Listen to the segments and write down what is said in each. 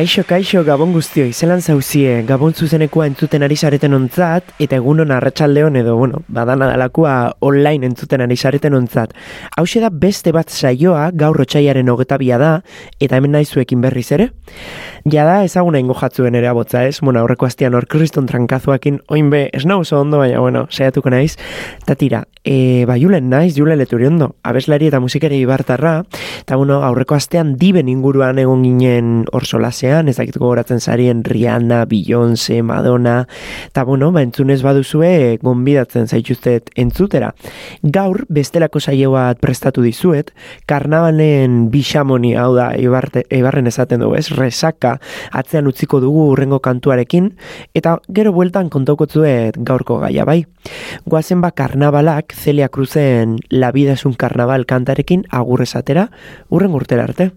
Kaixo, kaixo, gabon guztio, izelan zauzie, gabon zuzenekoa entzuten ari sareten ontzat, eta egunon arratsaldeon edo, bueno, badana dalakua online entzuten ari sareten ontzat. Hau da beste bat saioa, gaur rotxaiaren hogetabia da, eta hemen naizuekin berriz ere. Ja da, ezaguna ingo jatzuen ere abotza ez, bueno, aurreko astian hor kriston trankazuakin, oin be, ez nahu ondo, baina, bueno, saiatuko naiz. Ta tira, e, ba, julen naiz, julen leturi ondo, abeslari eta musikari ibartarra, eta, bueno, aurreko astean diben inguruan egon ginen hor solasean, ezakituko goratzen zarien Rihanna, Beyoncé, Madonna, eta, bueno, ba, entzunez baduzue, gonbidatzen zaituztet entzutera. Gaur, bestelako saio bat prestatu dizuet, karnabalen bixamoni, hau da, ibarte, ibarren esaten dugu, ez, resaka, atzean utziko dugu urrengo kantuarekin, eta gero bueltan kontokotzuet gaurko gaia bai. Goazen ba karnabalak Celia Cruzen La vida es un carnaval kantarekin agurrezatera, urren urtera arte.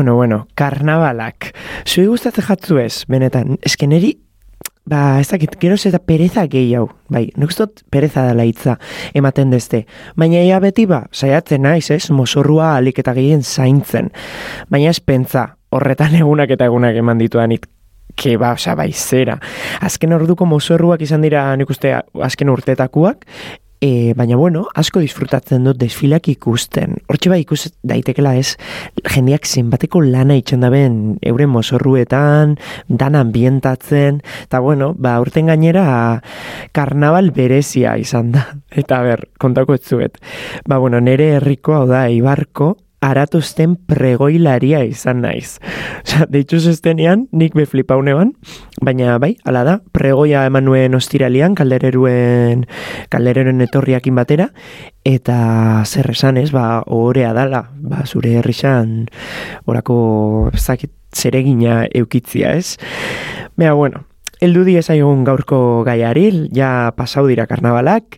Bueno, bueno, karnabalak. Zui gustatzen jatzu ez, benetan. Eske neri, ba, ez dakit, gero eta pereza gehi hau. Bai, nik dut pereza dela hitza ematen dezte. Baina ia beti ba, saiatzen naiz, ez, mosorrua alik eta gehien zaintzen. Baina ez pentsa, horretan egunak eta egunak eman dituan it, ke ba, oza, bai, zera. Azken orduko mosorruak izan dira, nik uste, azken urtetakuak, E, baina bueno, asko disfrutatzen dut desfilak ikusten. Hortxe bai ikus daitekela ez, jendeak zenbateko lana itxen daben euren mosorruetan, dan ambientatzen, eta bueno, ba, urten gainera karnaval berezia izan da. Eta ber, kontako etzuet. Ba, bueno, nere herriko hau da, ibarko, aratuzten pregoilaria izan naiz. Osa, deituz estenean, nik be flipaunean, baina bai, ala da, pregoia eman nuen ostiralian, kaldereruen, kaldereren etorriakin batera, eta zer esan ez, ba, ohorea dala, ba, zure herrixan, orako, zakit, zeregina eukitzia ez. Bea, bueno, Eldu di ezagun gaurko gaiari, ja pasau dira karnabalak,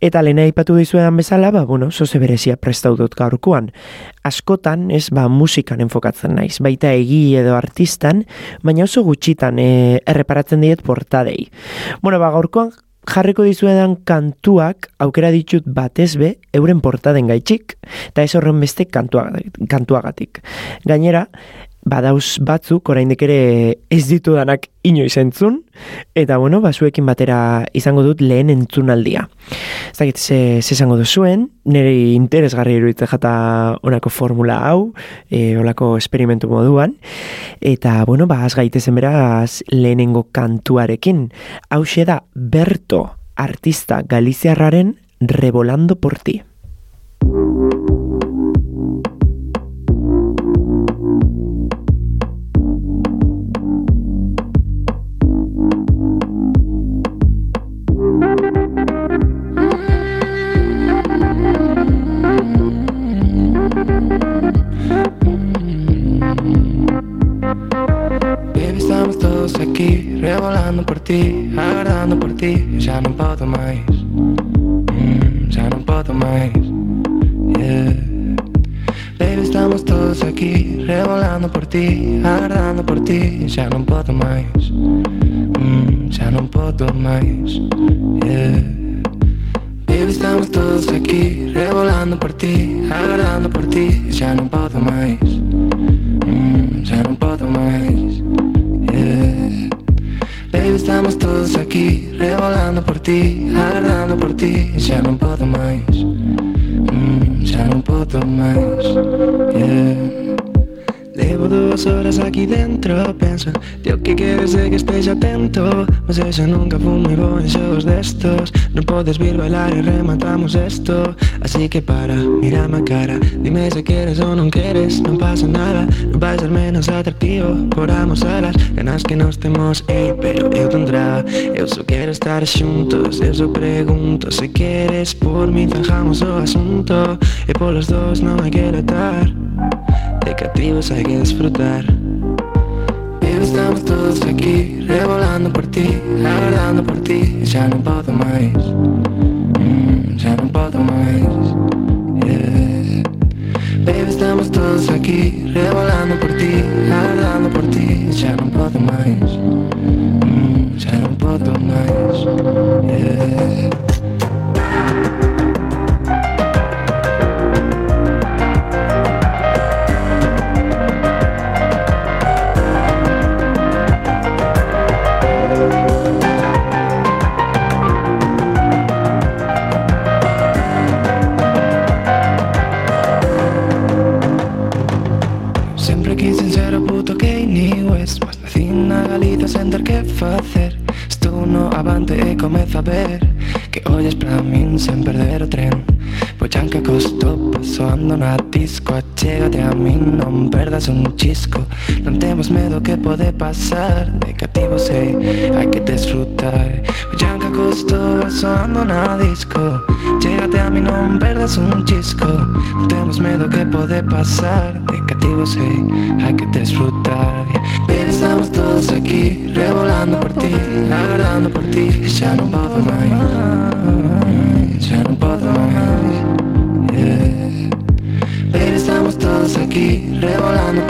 eta lehena ipatu dizuedan bezala, ba, bueno, zoze berezia prestau dut gaurkoan. Askotan, ez, ba, musikan enfokatzen naiz, baita egi edo artistan, baina oso gutxitan e, erreparatzen diet portadei. Bueno, ba, gaurkoan jarriko dizuedan kantuak aukera ditut batez be euren portaden gaitxik, eta ez horren beste kantuagatik. Gainera, badauz batzuk oraindik ere ez ditu danak inoiz entzun, eta bueno, basuekin batera izango dut lehen entzunaldia. Ez dakit, ze, ze izango duzuen, nire interesgarri iruditze jata onako formula hau, e, olako esperimentu moduan, eta bueno, ba, az gaitezen beraz lehenengo kantuarekin. Hau da Berto, artista galiziarraren Revolando por ti. Mira por ti, agardando por ti. Já non podo máis mm, Já non podo máis yeah. Baby, estamos todos aquí Revolando por ti, agardando por ti. Já non podo máis mm, Já non podo máis yeah. Baby, estamos todos aquí Revolando por ti, agardando por ti. Já non podo máis mm, Já non podo máis Baby, estamos todos aquí, rebolando por ti, agarrando por ti. Já não podo más. Mm, já não podo mais yeah. Llevo dos horas aquí dentro, penso Tío, que queres de que estés atento? Mas eso nunca fui muy bon en shows destos No podes vir bailar e rematamos esto. Así que para, mírame a cara. Dime se queres ou non queres, non pasa nada. Non vai ser menos atractivo por alas. Ganas que nos temos, ei, pero eu tendrá. Eu só quero estar xuntos, eu só pregunto Se queres por mí zanjamos o asunto. E polos dos non hai que atar de cativos hay que disfrutar. Bien, estamos todos aquí, revolando por ti, agarrando por ti, ya no puedo más. Mm, ya no puedo más. Yeah. Baby, estamos todos aquí, revolando por ti, agarrando por ti, ya no puedo más. Mm, ya no puedo más. Yeah. te a ver que hoy és pra min sin perder o tren. Pues pois anche costò passo andando a disco Achégate a mí, no perdas un chisco. No temos medo que puede pasar De cativo sei, hai que disfrutar. Pues pois anche costò costo pasoando na disco Chégate a min, non perdas un chisco Non temos medo que pode pasar De cativo sei, hai que desfrutar Estamos todos aquí, revolando por ti, aguardando por ti, ya no puedo más, ya no puedo más. Yeah. Baby, estamos todos aquí, revolando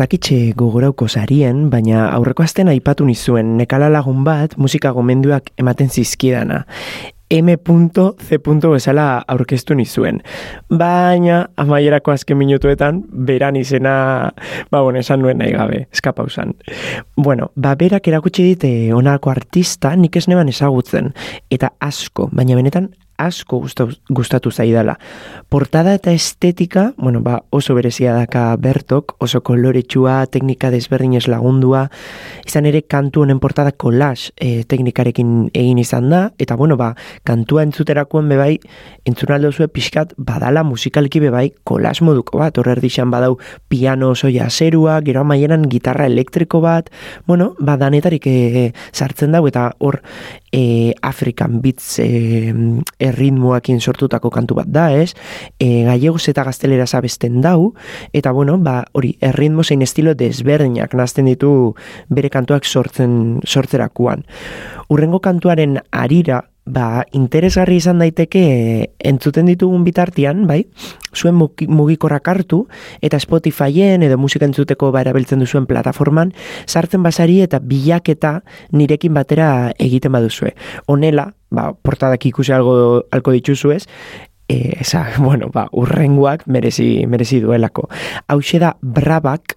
dakitxe gogorauko sarien, baina aurreko azten aipatu nizuen nekala lagun bat musika gomenduak ematen zizkidana. M.C. bezala aurkeztu nizuen. Baina, amaierako azken minutuetan, beran izena, ba, bueno, esan nuen nahi gabe, eskapausan. Bueno, ba, berak erakutsi dite onako artista nik ez ezagutzen, eta asko, baina benetan asko gustatu, zaidala. Portada eta estetika, bueno, ba, oso berezia daka bertok, oso koloretsua, teknika desberdinez lagundua, izan ere kantu honen portada collage e, teknikarekin egin izan da, eta bueno, ba, kantua entzuterakoen bebai, entzunaldo zue pixkat badala musikalki bebai collage moduko bat, horrer dixan badau piano oso jaserua, gero amaieran gitarra elektriko bat, bueno, ba, danetarik e, sartzen dau, eta hor e, Afrikan Beats e, erritmoakin sortutako kantu bat da, ez? E, gallegos eta gaztelera zabesten dau, eta bueno, ba, hori, erritmo zein estilo desberdinak nazten ditu bere kantuak sortzen sortzerakuan. Urrengo kantuaren arira, ba, interesgarri izan daiteke entzuten ditugun bitartian, bai, zuen mugi- mugikorrak hartu, eta Spotifyen edo musika entzuteko ba erabiltzen duzuen plataforman, sartzen basari eta bilaketa nirekin batera egiten baduzue. Honela, ba, portadak ikusi algo, alko dituzu ez, e, esa, bueno, ba, urrengoak merezi, merezi duelako. Hau da brabak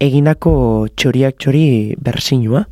eginako txoriak txori bersinua.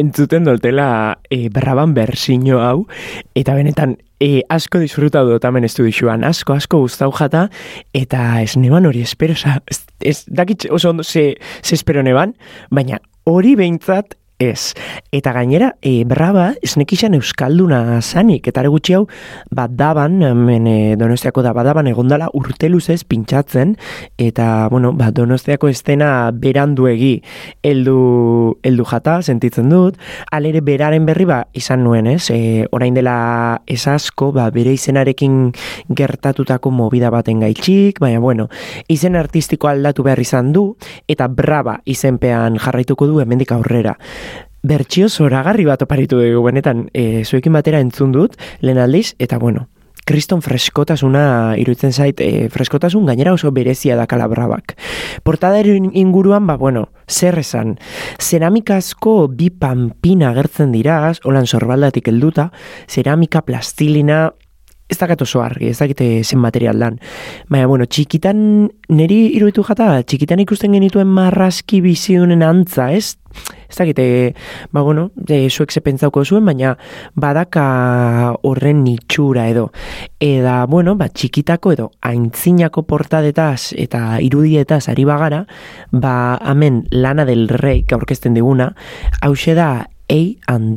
Entzuten doltela e, berraban bersino hau, eta benetan e, asko disfruta dut hemen estudixuan, asko, asko guztau jata, eta ez neban hori espero, oza, ez dakit oso ondo ze, ze espero neban, baina hori behintzat ez. Eta gainera, e, berraba, ez nekixan euskalduna zanik, eta gutxi hau, bat daban, hemen e, donostiako da, badaban egondala urte luzez pintxatzen, eta, bueno, ba, donostiako estena beranduegi heldu heldu jata, sentitzen dut, alere beraren berri ba, izan nuen, ez? E, orain dela ez asko, ba, bere izenarekin gertatutako movida baten gaitxik, baina, bueno, izen artistiko aldatu behar izan du, eta braba izenpean jarraituko du hemendik aurrera. Bertsio zoragarri bat oparitu dugu, benetan, e, zuekin batera entzun dut, lehen aldiz, eta bueno, kriston freskotasuna iruditzen zait, e, freskotasun gainera oso berezia da kalabrabak. Portadaren inguruan, ba, bueno, zer esan, ceramikazko bi panpina agertzen dira, holan sorbaldatik helduta, ceramika, plastilina, ez dakat oso argi, ez dakite zen material dan. Baina, bueno, txikitan, niri iruditu jata, txikitan ikusten genituen marraski bizidunen antza, ez? Ez dakite, ba, bueno, e, zuek ze pentsauko zuen, baina badaka horren nitxura edo. Eda, bueno, ba, txikitako edo aintzinako portadetaz eta irudietaz ari bagara, ba, hemen lana del rei, aurkezten diguna, hause da A and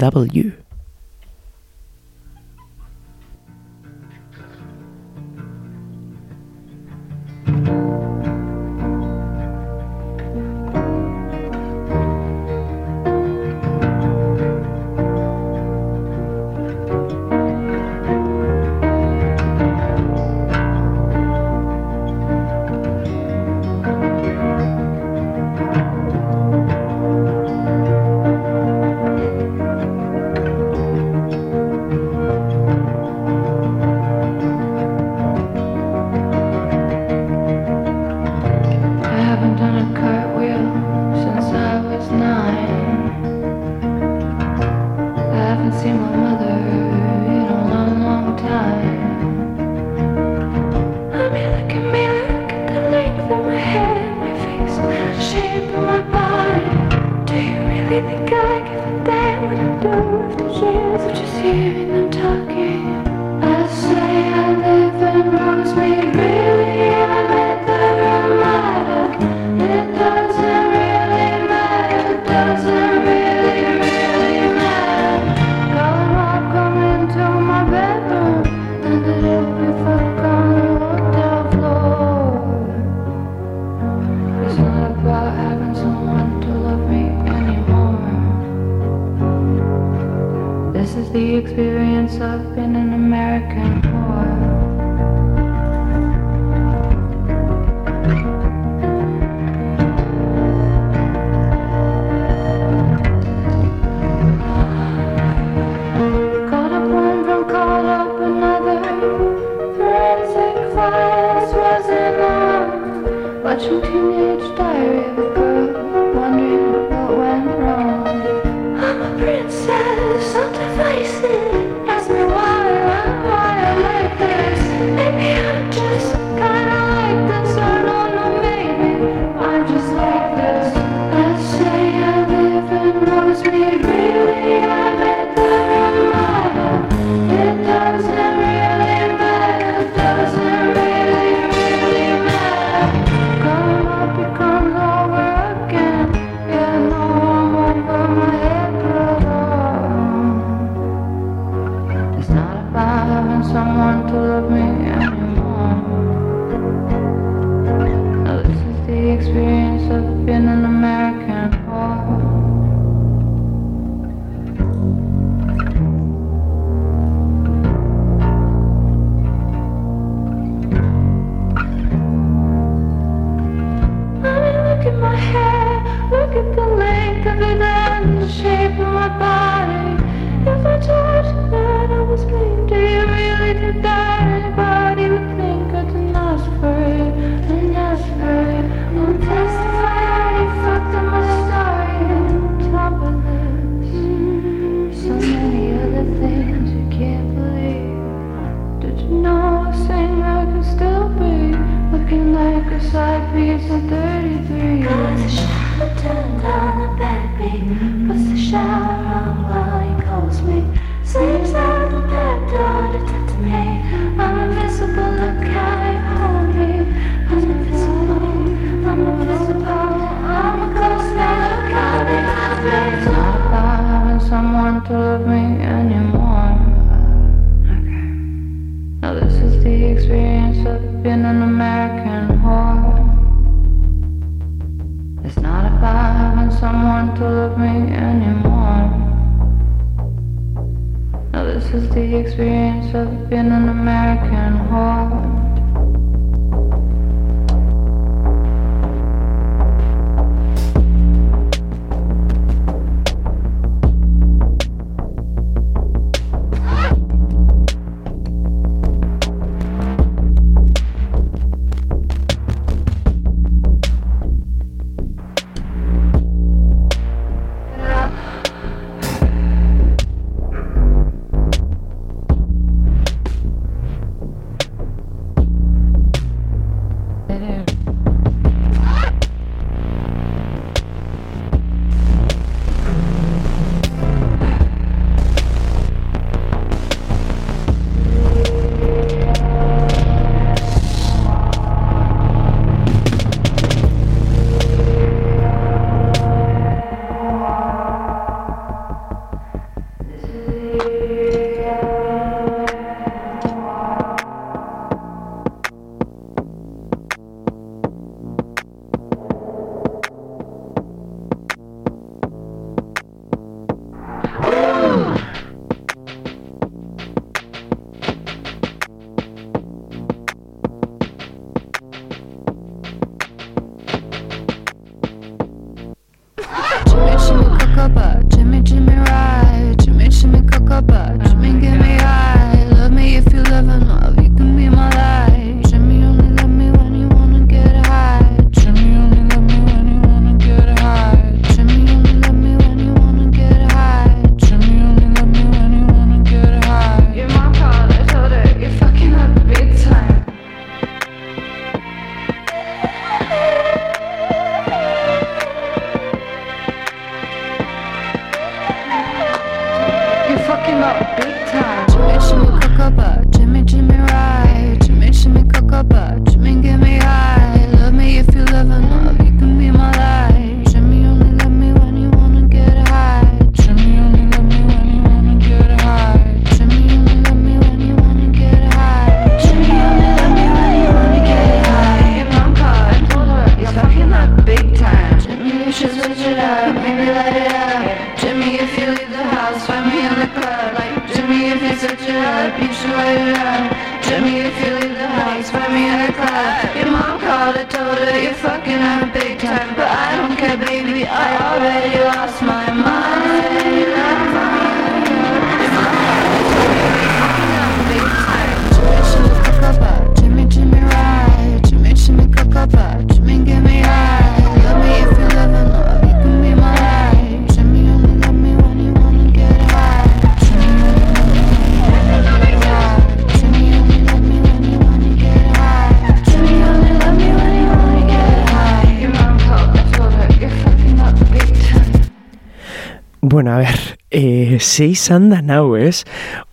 a ber, e, eh, ze izan da nau, ez?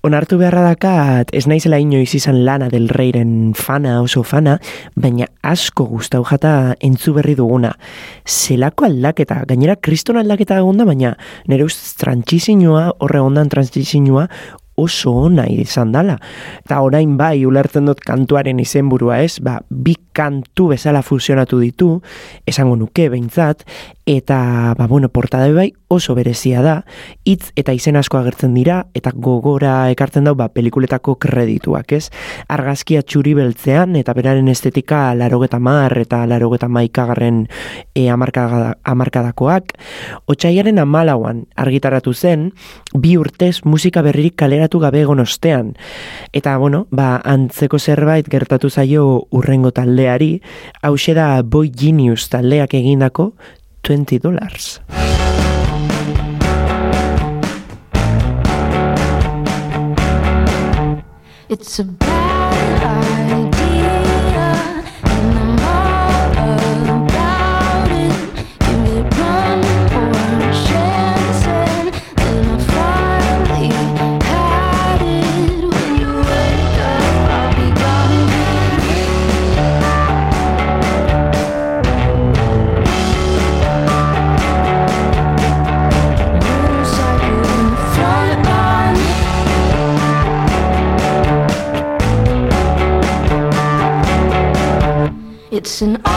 Onartu beharra dakat, ez naizela inoiz izan lana del reiren fana oso fana, baina asko gustau jata entzu berri duguna. Zelako aldaketa, gainera kriston aldaketa egonda, baina nire ustez trantxizinoa, horre ondan trantxizinoa, oso ona izan dala. Eta orain bai ulertzen dut kantuaren izenburua ez, ba, bi kantu bezala fusionatu ditu, esango nuke behintzat, eta ba, bueno, portada bai oso berezia da, hitz eta izen asko agertzen dira, eta gogora ekartzen dau ba, pelikuletako kredituak, ez? Argazkia txuri beltzean, eta beraren estetika larogeta mar eta larogeta maikagarren e, amarkada, amarkadakoak, otxaiaren amalauan argitaratu zen, bi urtez musika berririk kaleratu gabe egon ostean. Eta, bueno, ba, antzeko zerbait gertatu zaio urrengo taldeari, hause da Boy Genius taldeak egindako 20 dollars. It's a It's an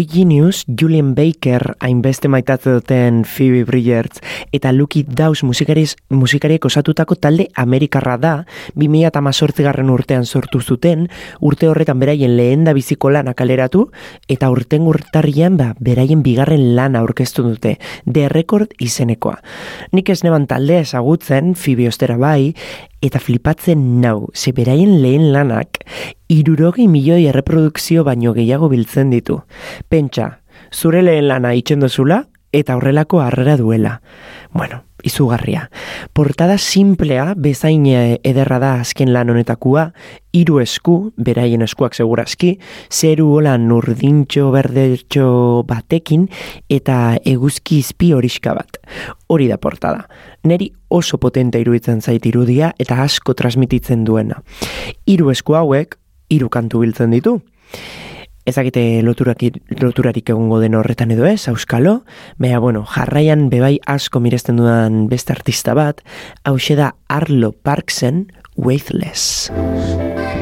Boy Genius, Julian Baker, hainbeste maitatze duten Phoebe Bridgers, eta Lucky Daus musikariz, musikariek osatutako talde Amerikarra da, 2018 garren urtean sortu zuten, urte horretan beraien lehen da biziko lana kaleratu, eta urten urtarrian ba, beraien bigarren lana aurkeztu dute, The Record izenekoa. Nik ez neban taldea ezagutzen, Phoebe ostera bai, eta flipatzen nau, ze beraien lehen lanak, irurogei milioi erreprodukzio baino gehiago biltzen ditu. Pentsa, zure lehen lana itxen dozula, eta horrelako harrera duela. Bueno, izugarria. Portada simplea, bezain eh, ederra da azken lan honetakoa, hiru esku, beraien eskuak segurazki, zeru hola nurdintxo berdetxo batekin, eta eguzki izpi horiska bat. Hori da portada. Neri oso potente iruditzen zait irudia eta asko transmititzen duena. Hiru esku hauek, hiru kantu biltzen ditu ezakite loturak, loturarik egongo den horretan edo ez, auskalo, baina, bueno, jarraian bebai asko miresten dudan beste artista bat, hau da Arlo Parksen, Weightless. Weightless.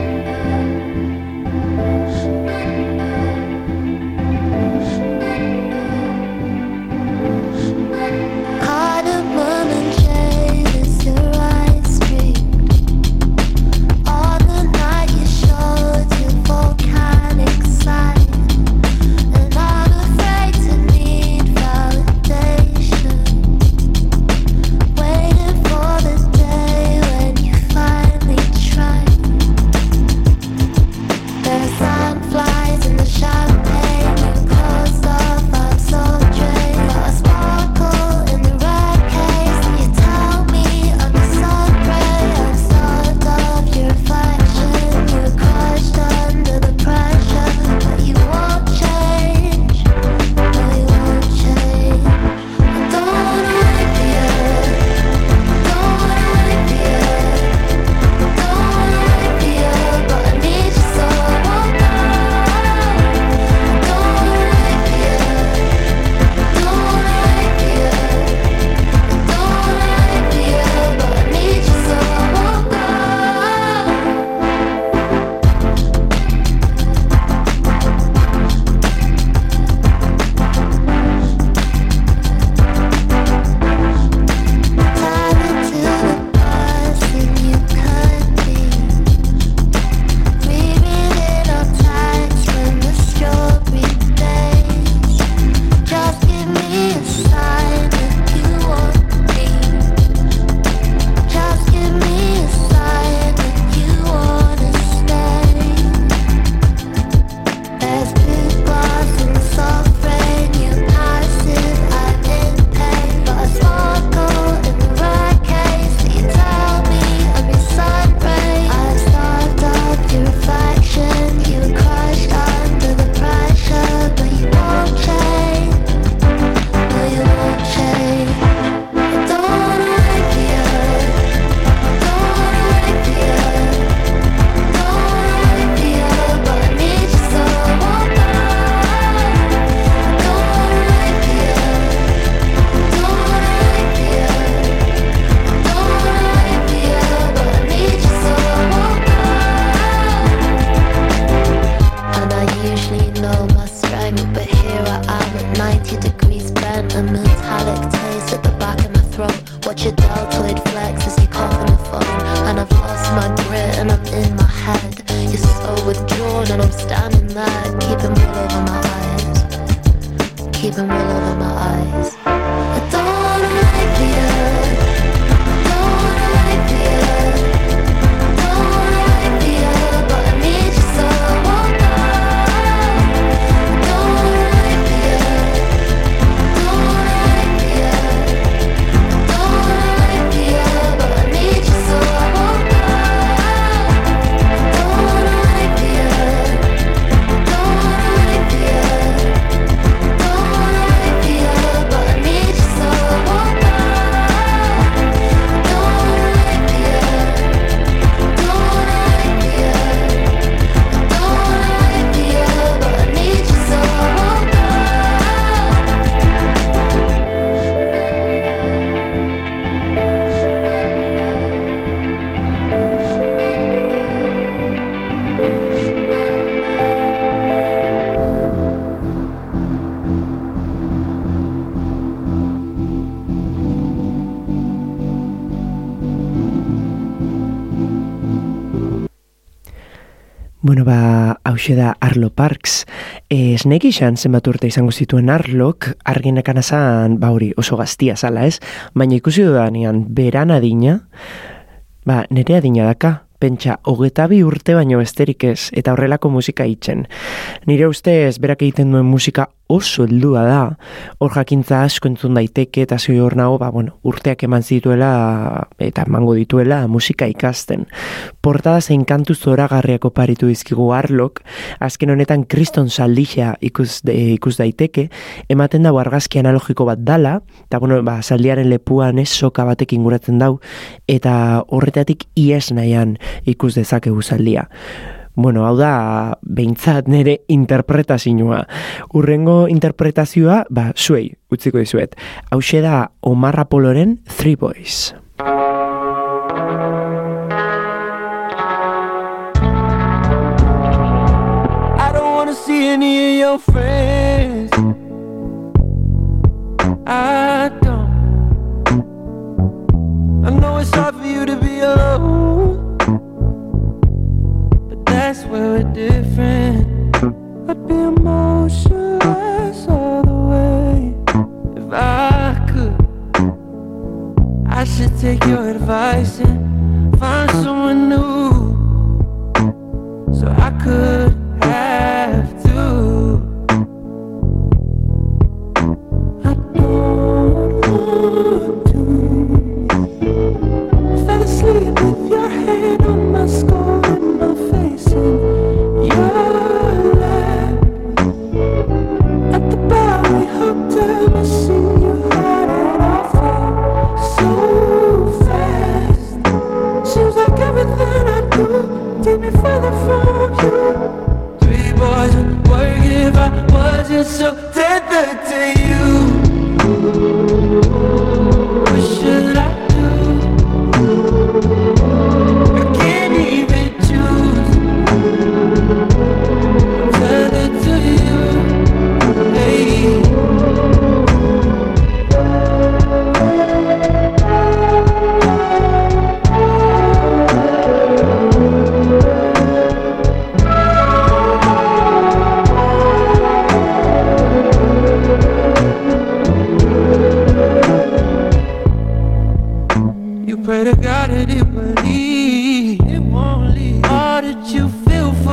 hause da Arlo Parks. E, Snake isan zenbat urte izango zituen Arlok, argenekan azan, ba hori, oso gaztia zala ez, baina ikusi dudanean, beran adina, ba, nere adina daka, pentsa, hogeta bi urte baino besterik ez, eta horrelako musika itzen. Nire ustez, berak egiten duen musika oso heldua da. Hor jakintza asko entzun daiteke eta zoi hor nago, ba, bueno, urteak eman zituela eta emango dituela musika ikasten. Portada zein kantu zoragarriak oparitu dizkigu arlok, azken honetan kriston saldixea ikus, de, ikus daiteke, ematen da argazki analogiko bat dala, eta bueno, ba, saldiaren lepuan ez soka batek inguratzen dau, eta horretatik ies nahian ikus dezakegu saldia. Bueno, hau da, behintzat nire interpretazioa. Urrengo interpretazioa, ba, zuei, utziko dizuet. Hau da Omar Apoloren Three Boys.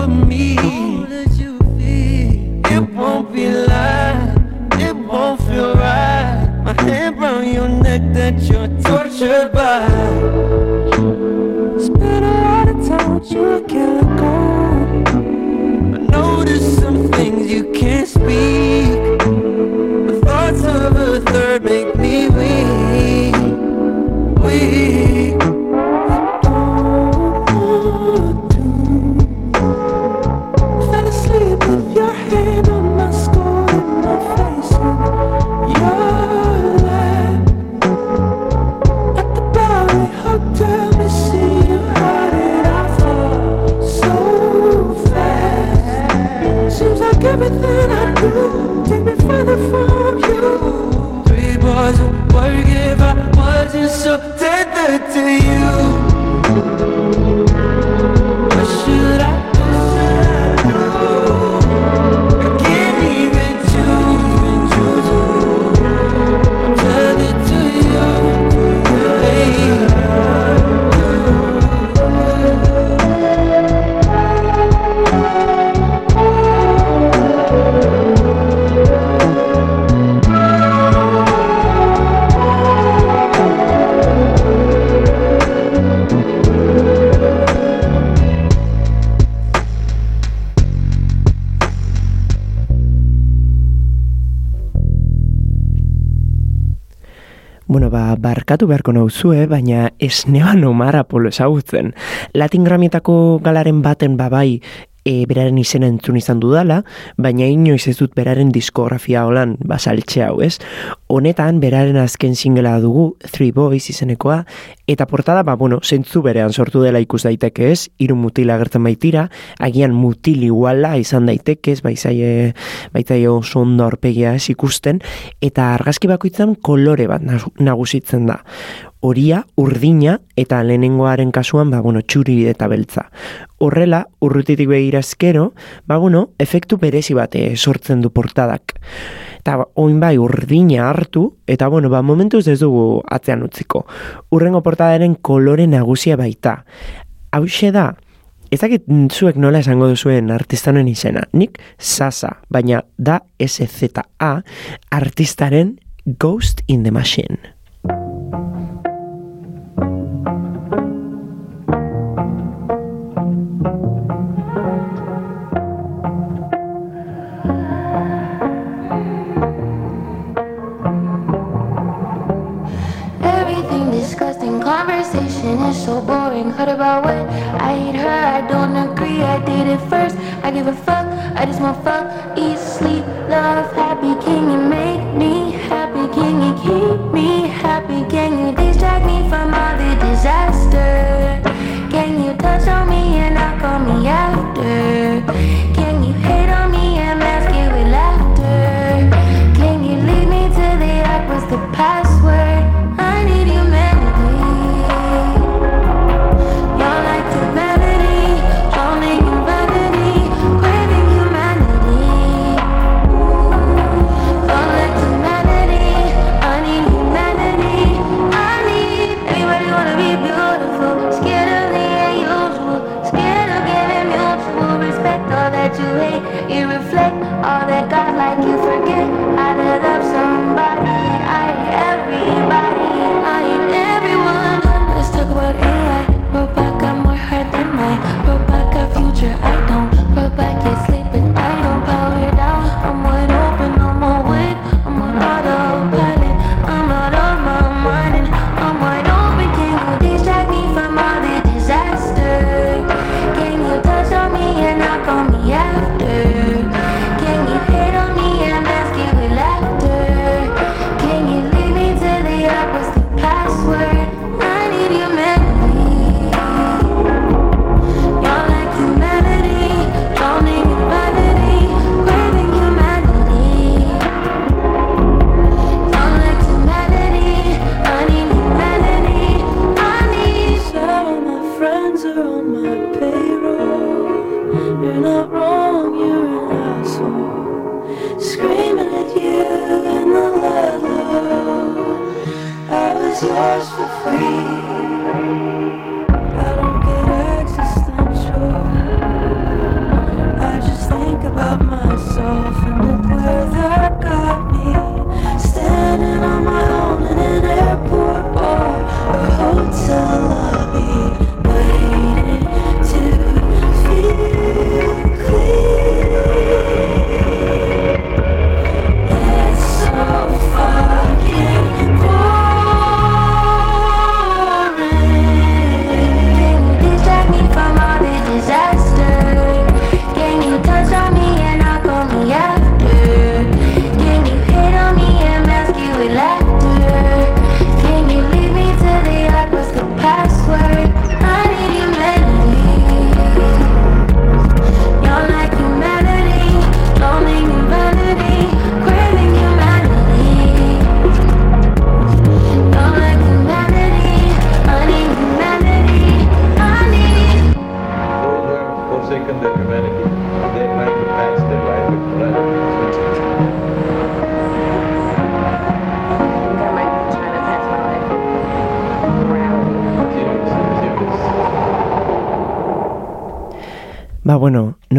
me. Barkatu beharko nauzue, baina ez neban Omar Apolo ezagutzen. Latin Gramietako galaren baten babai e, beraren izena entzun izan dudala, baina inoiz ez dut beraren diskografia holan basaltxe hau, ez? Honetan, beraren azken singela dugu, Three Boys izenekoa, eta portada, ba, bueno, zentzu berean sortu dela ikus daiteke ez, hiru mutil agertzen baitira, agian mutil iguala izan daiteke ez, baizaie, baizaie oso ondo aurpegia ez ikusten, eta argazki bakoitzan kolore bat nagu- nagusitzen da horia, urdina eta lehenengoaren kasuan, ba, bueno, txuri eta beltza. Horrela, urrutitik begira ezkero, ba, bueno, efektu berezi bat sortzen du portadak. Eta oin bai urdina hartu, eta bueno, ba, momentuz ez dugu atzean utziko. Urrengo portadaren kolore nagusia baita. Hauxe da, ezakit zuek nola esango duzuen artistanen izena. Nik Sasa, baina da SZA artistaren Ghost in the Machine. Is so boring. Heard about what I hate her, I don't agree. I did it first, I give a fuck. I just want fuck, eat, sleep, love, happy. Can you make me happy? Can you keep me happy? Can you distract me from all the disaster? Can you touch on me and not call me after?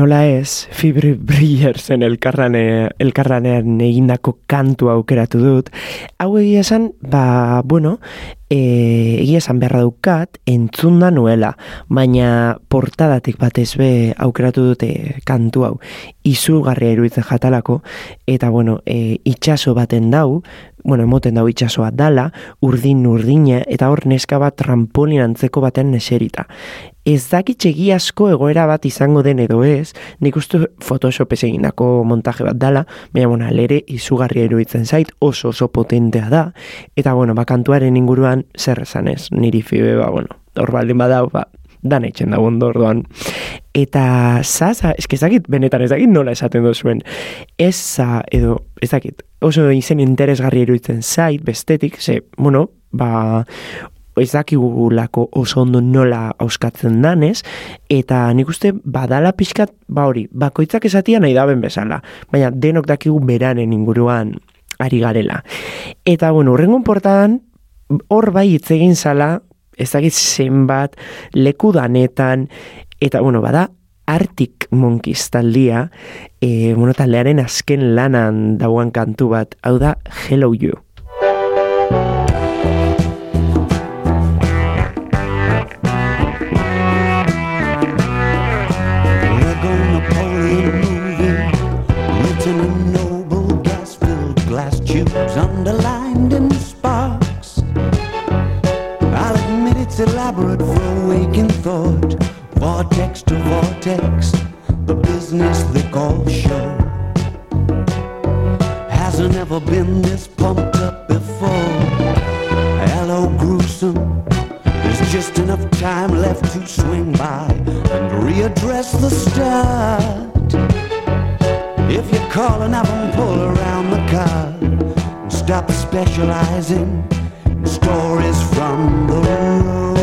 Nola ez, Fibre Brillersen elkarrane, elkarranean egindako kantu aukeratu dut. Hau egia esan, ba, bueno, e, egia esan beharra daukat, entzun da nuela, baina portadatik batez be aukeratu dute kantu hau. Izugarria iruditzen jatalako, eta bueno, e, itxaso baten dau, bueno, emoten dau itxasoa dala, urdin urdina, eta hor neska bat trampolin antzeko baten neserita. Ez dakit asko egoera bat izango den edo ez, nik uste Photoshop egindako montaje bat dala, baina bueno, lere izugarria iruditzen zait, oso oso potentea da, eta bueno, ba, kantuaren inguruan zer esan ez, niri fibe, ba, bueno, hor baldin badau, ba, dan etxen da ondo orduan. Eta zaza, eske ez dakit, benetan ez dakit nola esaten duzuen, eza, edo, ez dakit, oso izen interesgarri iruditzen zait, bestetik, ze, bueno, ba, ez dakigulako oso ondo nola auskatzen danez, eta nik uste badala pixkat, ba hori, bakoitzak esatia nahi daben bezala, baina denok dakigu beranen inguruan ari garela. Eta, bueno, urrengon portadan, hor bai hitz egin zala, ez dakit zenbat, leku danetan, eta, bueno, bada, Arctic Monkeys taldia, e, bueno, taldearen azken lanan dauan kantu bat, hau da Hello You. Vortex to vortex. The business they call show hasn't ever been this pumped up before. Hello, gruesome. There's just enough time left to swing by and readdress the start. If you're calling up and pull around the car stop specializing in stories from the road.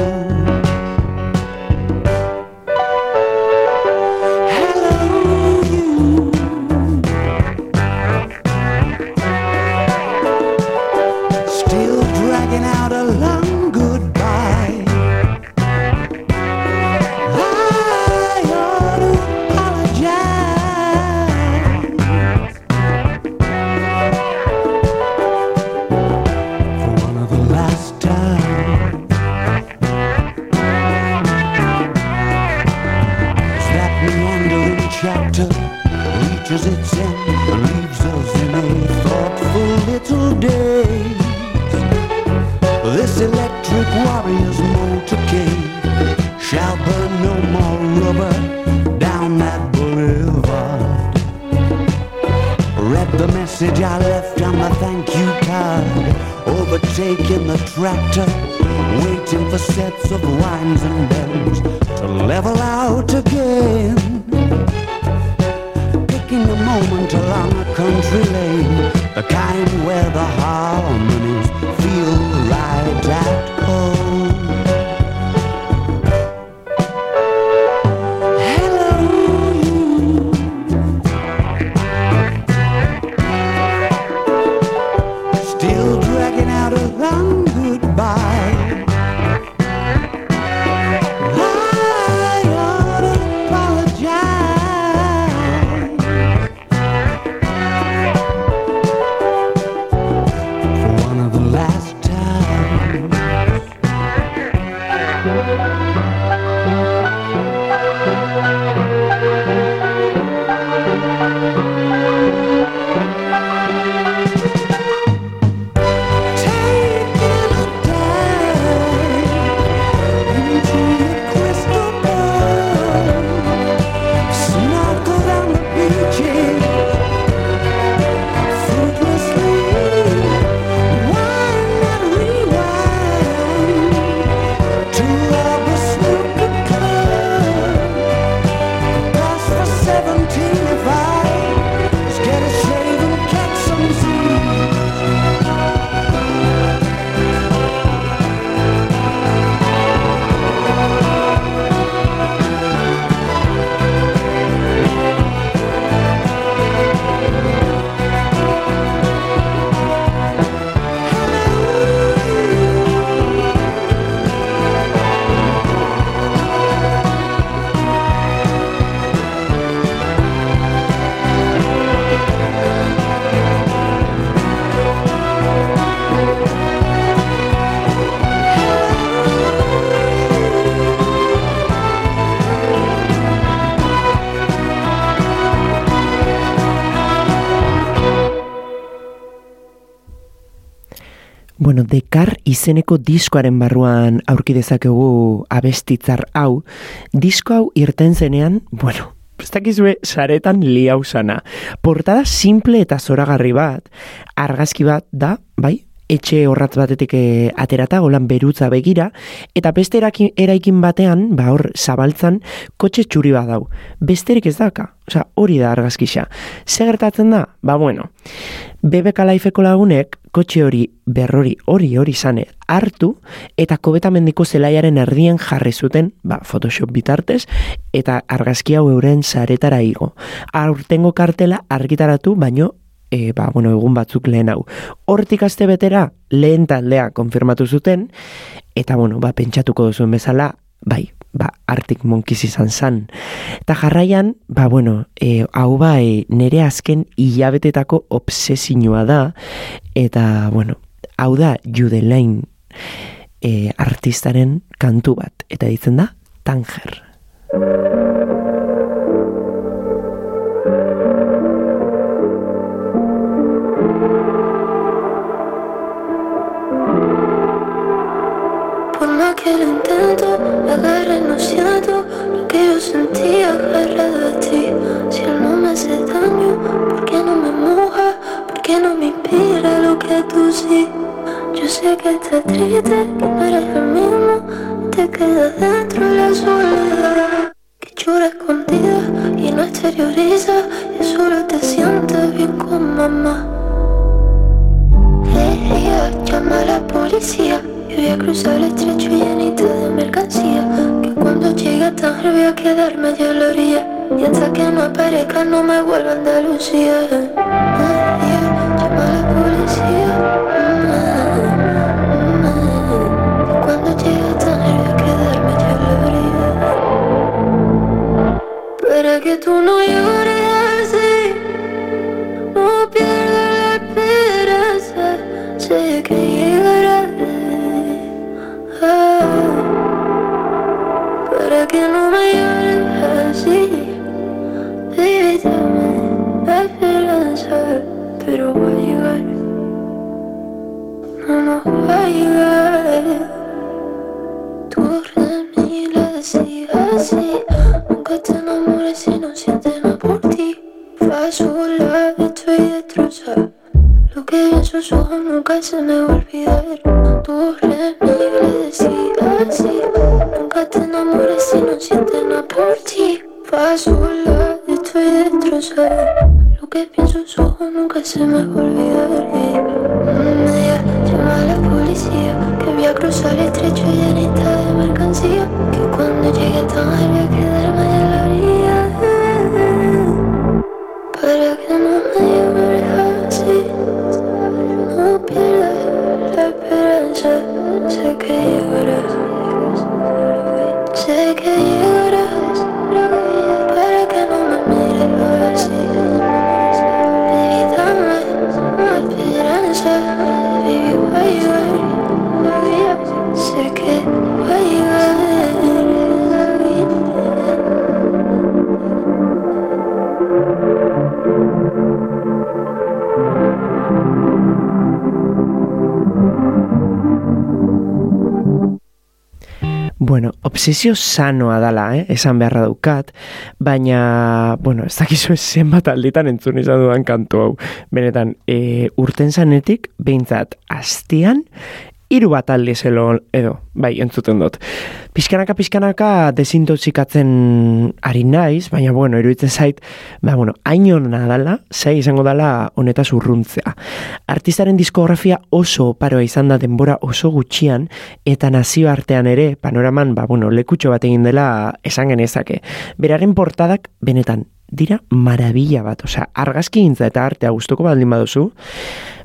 Little daze. This electric warrior's motorcade shall burn no more rubber down that boulevard. Read the message I left on the thank you card. Overtaking the tractor, waiting for sets of winds and bends to level out again. Picking a moment along a country lane, the kind where the harmonies Dekar izeneko diskoaren barruan aurki dezakegu abestitzar hau. Disko hau irten zenean, bueno, ez dakizue saretan liau sana. Portada simple eta zoragarri bat, argazki bat da, bai, etxe horratz batetik eh, aterata, golan berutza begira, eta beste eraki- eraikin batean, ba hor, zabaltzan, kotxe txuri bat dau. Besterik ez daka, osea, hori da argazkixa. Ze gertatzen da? Ba bueno, BBK Lifeko lagunek kotxe hori berrori hori hori zane hartu eta kobetamendiko zelaiaren erdien jarri zuten, ba, Photoshop bitartez, eta argazki hau euren saretara igo. Aurtengo kartela argitaratu, baino e, ba, bueno, egun batzuk lehen hau. Hortik aste betera lehen taldea konfirmatu zuten, eta bueno, ba, pentsatuko duzuen bezala, bai, ba, Arctic Monkeys izan zan. Eta jarraian, ba, bueno, e, hau bai, nere azken hilabetetako obsesinua da, eta, bueno, hau da Judelain e, artistaren kantu bat, eta ditzen da Tanger. lo que yo sentía alrededor de ti. Si él no me hace daño, ¿por qué no me moja? ¿Por qué no me inspira lo que tú sí? Yo sé que estás triste, que no eres el mismo, te quedas dentro de la soledad. Que llora escondida y no exterioriza, y solo te sientes bien con mamá. Leía, llama a la policía, yo voy a cruzar el estrecho llenito de mercancía. Cuando llegue tarde voy a quedar medio a la orilla. Hasta que no aparezca no me vuelva a Andalucía. Llama a la policía. Cuando llegue tarde voy a quedar medio a la orilla. Para que tú no llores sus ojos nunca se me va a olvidar. Tu remil decía así. Nunca te enamores si no sientes nada por ti. Va sola, estoy destrozada. Lo que vi en sus ojos nunca se me va a olvidar. Llama a la policía. Que voy a cruzar el estrecho llenita de mercancía. Que cuando llegue tarde voy a quedarme you. Obsesio sanoa dala, eh? esan beharra daukat, baina, bueno, ez dakizu zenbat alditan entzun izan dudan kantu hau. Benetan, e, urten zanetik, behintzat, astian, hiru bat aldi zelo edo, bai, entzuten dut. Pixkanaka, pixkanaka desintoxikatzen ari naiz, baina, bueno, iruditzen zait, ba, bueno, hain hona dala, zei izango dala honetaz urruntzea. Artistaren diskografia oso oparoa izan da denbora oso gutxian, eta nazioartean ere, panoraman, ba, bueno, lekutxo bat egin dela esan genezake. Beraren portadak, benetan, dira marabila bat, osea, argazki gintza eta artea gustuko baldin baduzu,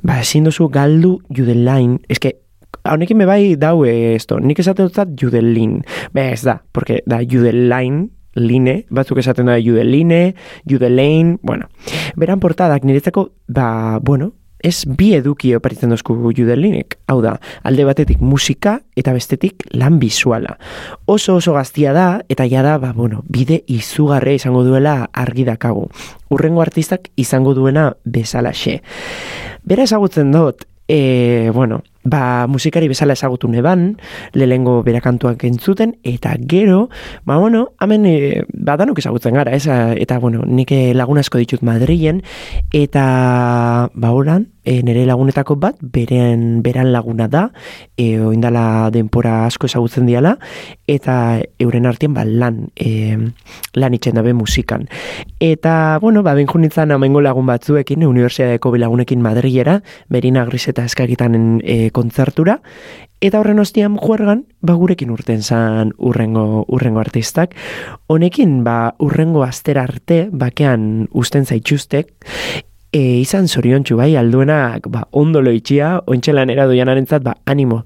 ba, ezin duzu galdu judelain, eske, honekin me bai dau eh, esto, nik esaten dutzat judelin, be ez da, porque da judelain, line, batzuk esaten da judeline, judelain, bueno, beran portadak niretzako, ba, bueno, ez bi eduki oparitzen dozku judelinek. Hau da, alde batetik musika eta bestetik lan bizuala. Oso oso gaztia da, eta jada, ba, bueno, bide izugarre izango duela argi dakagu. Urrengo artistak izango duena bezalaxe. Bera ezagutzen dut, e, bueno, ba, musikari bezala ezagutu neban, lehengo berakantuak entzuten, eta gero, ba, bueno, hemen, e, ba, danok ezagutzen gara, ez, eta, bueno, nik eh, lagun asko ditut Madrilen, eta, ba, horan, e, nire lagunetako bat, beren, beran laguna da, e, oindala denpora asko ezagutzen diala, eta euren artean, ba, lan, e, lan itxen dabe musikan. Eta, bueno, ba, benjun nintzen lagun batzuekin, Universiadeko bilagunekin Madrilera, Merina Gris eta Eskakitan e, kontzertura, eta horren ostian juergan, ba, gurekin urten zan urrengo, urrengo artistak. Honekin, ba, urrengo astera arte, bakean usten zaitxustek, e, izan zoriontsu bai, alduenak, ba, ondo loitxia, ontxelan eradoianarentzat, ba, animo,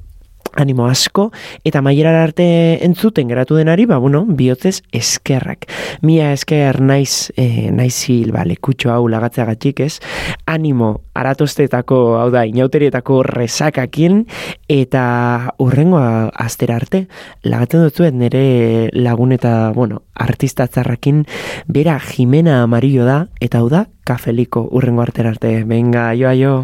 animo asko, eta mailerar arte entzuten geratu denari, ba, bueno, bihotzez eskerrak. Mia esker naiz, e, naizil, ba, lekutxo hau lagatzeagatik ez, animo aratostetako, hau da, inauterietako resakakin, eta urrengo astera arte, lagatzen dutzuet nire lagun eta, bueno, artista txarrakin, bera Jimena Amarillo da, eta hau da, kafeliko urrengo artera arte. Venga, jo, jo.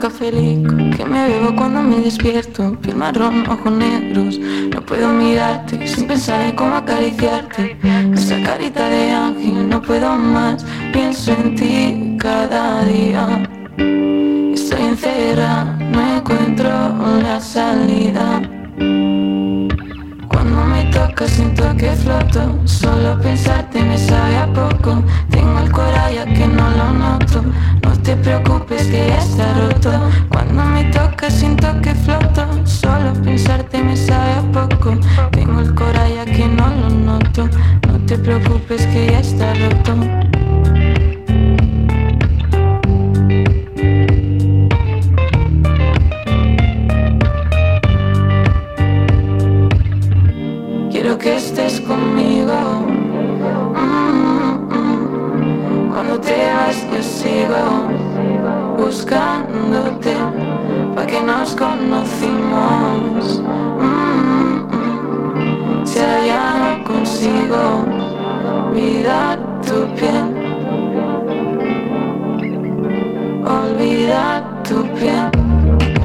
Cafelico que me bebo cuando me despierto. Piel marrón, ojos negros. No puedo mirarte sin pensar en cómo acariciarte. Esa carita de ángel, no puedo más. Pienso en ti cada día. Estoy encerrada, no encuentro la salida. Siento que floto. Solo pensarte me sabe a poco. Tengo el coraje que no lo noto. No te preocupes que ya está roto. Cuando me toca siento que floto. Solo pensarte me sabe a poco. Tengo el coraje que no lo noto. No te preocupes que ya está roto estés conmigo. Mm, mm. Cuando te vas yo sigo buscándote pa que nos conocimos. Mm, mm. Si ya no consigo olvidar tu piel, olvidar tu piel.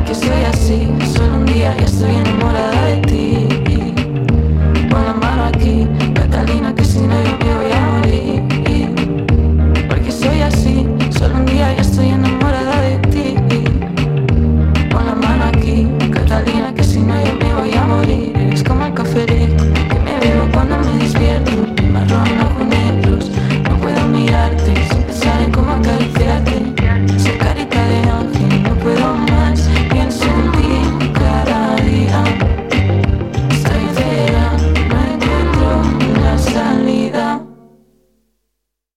Que soy así, solo un día ya estoy enamorada de ti.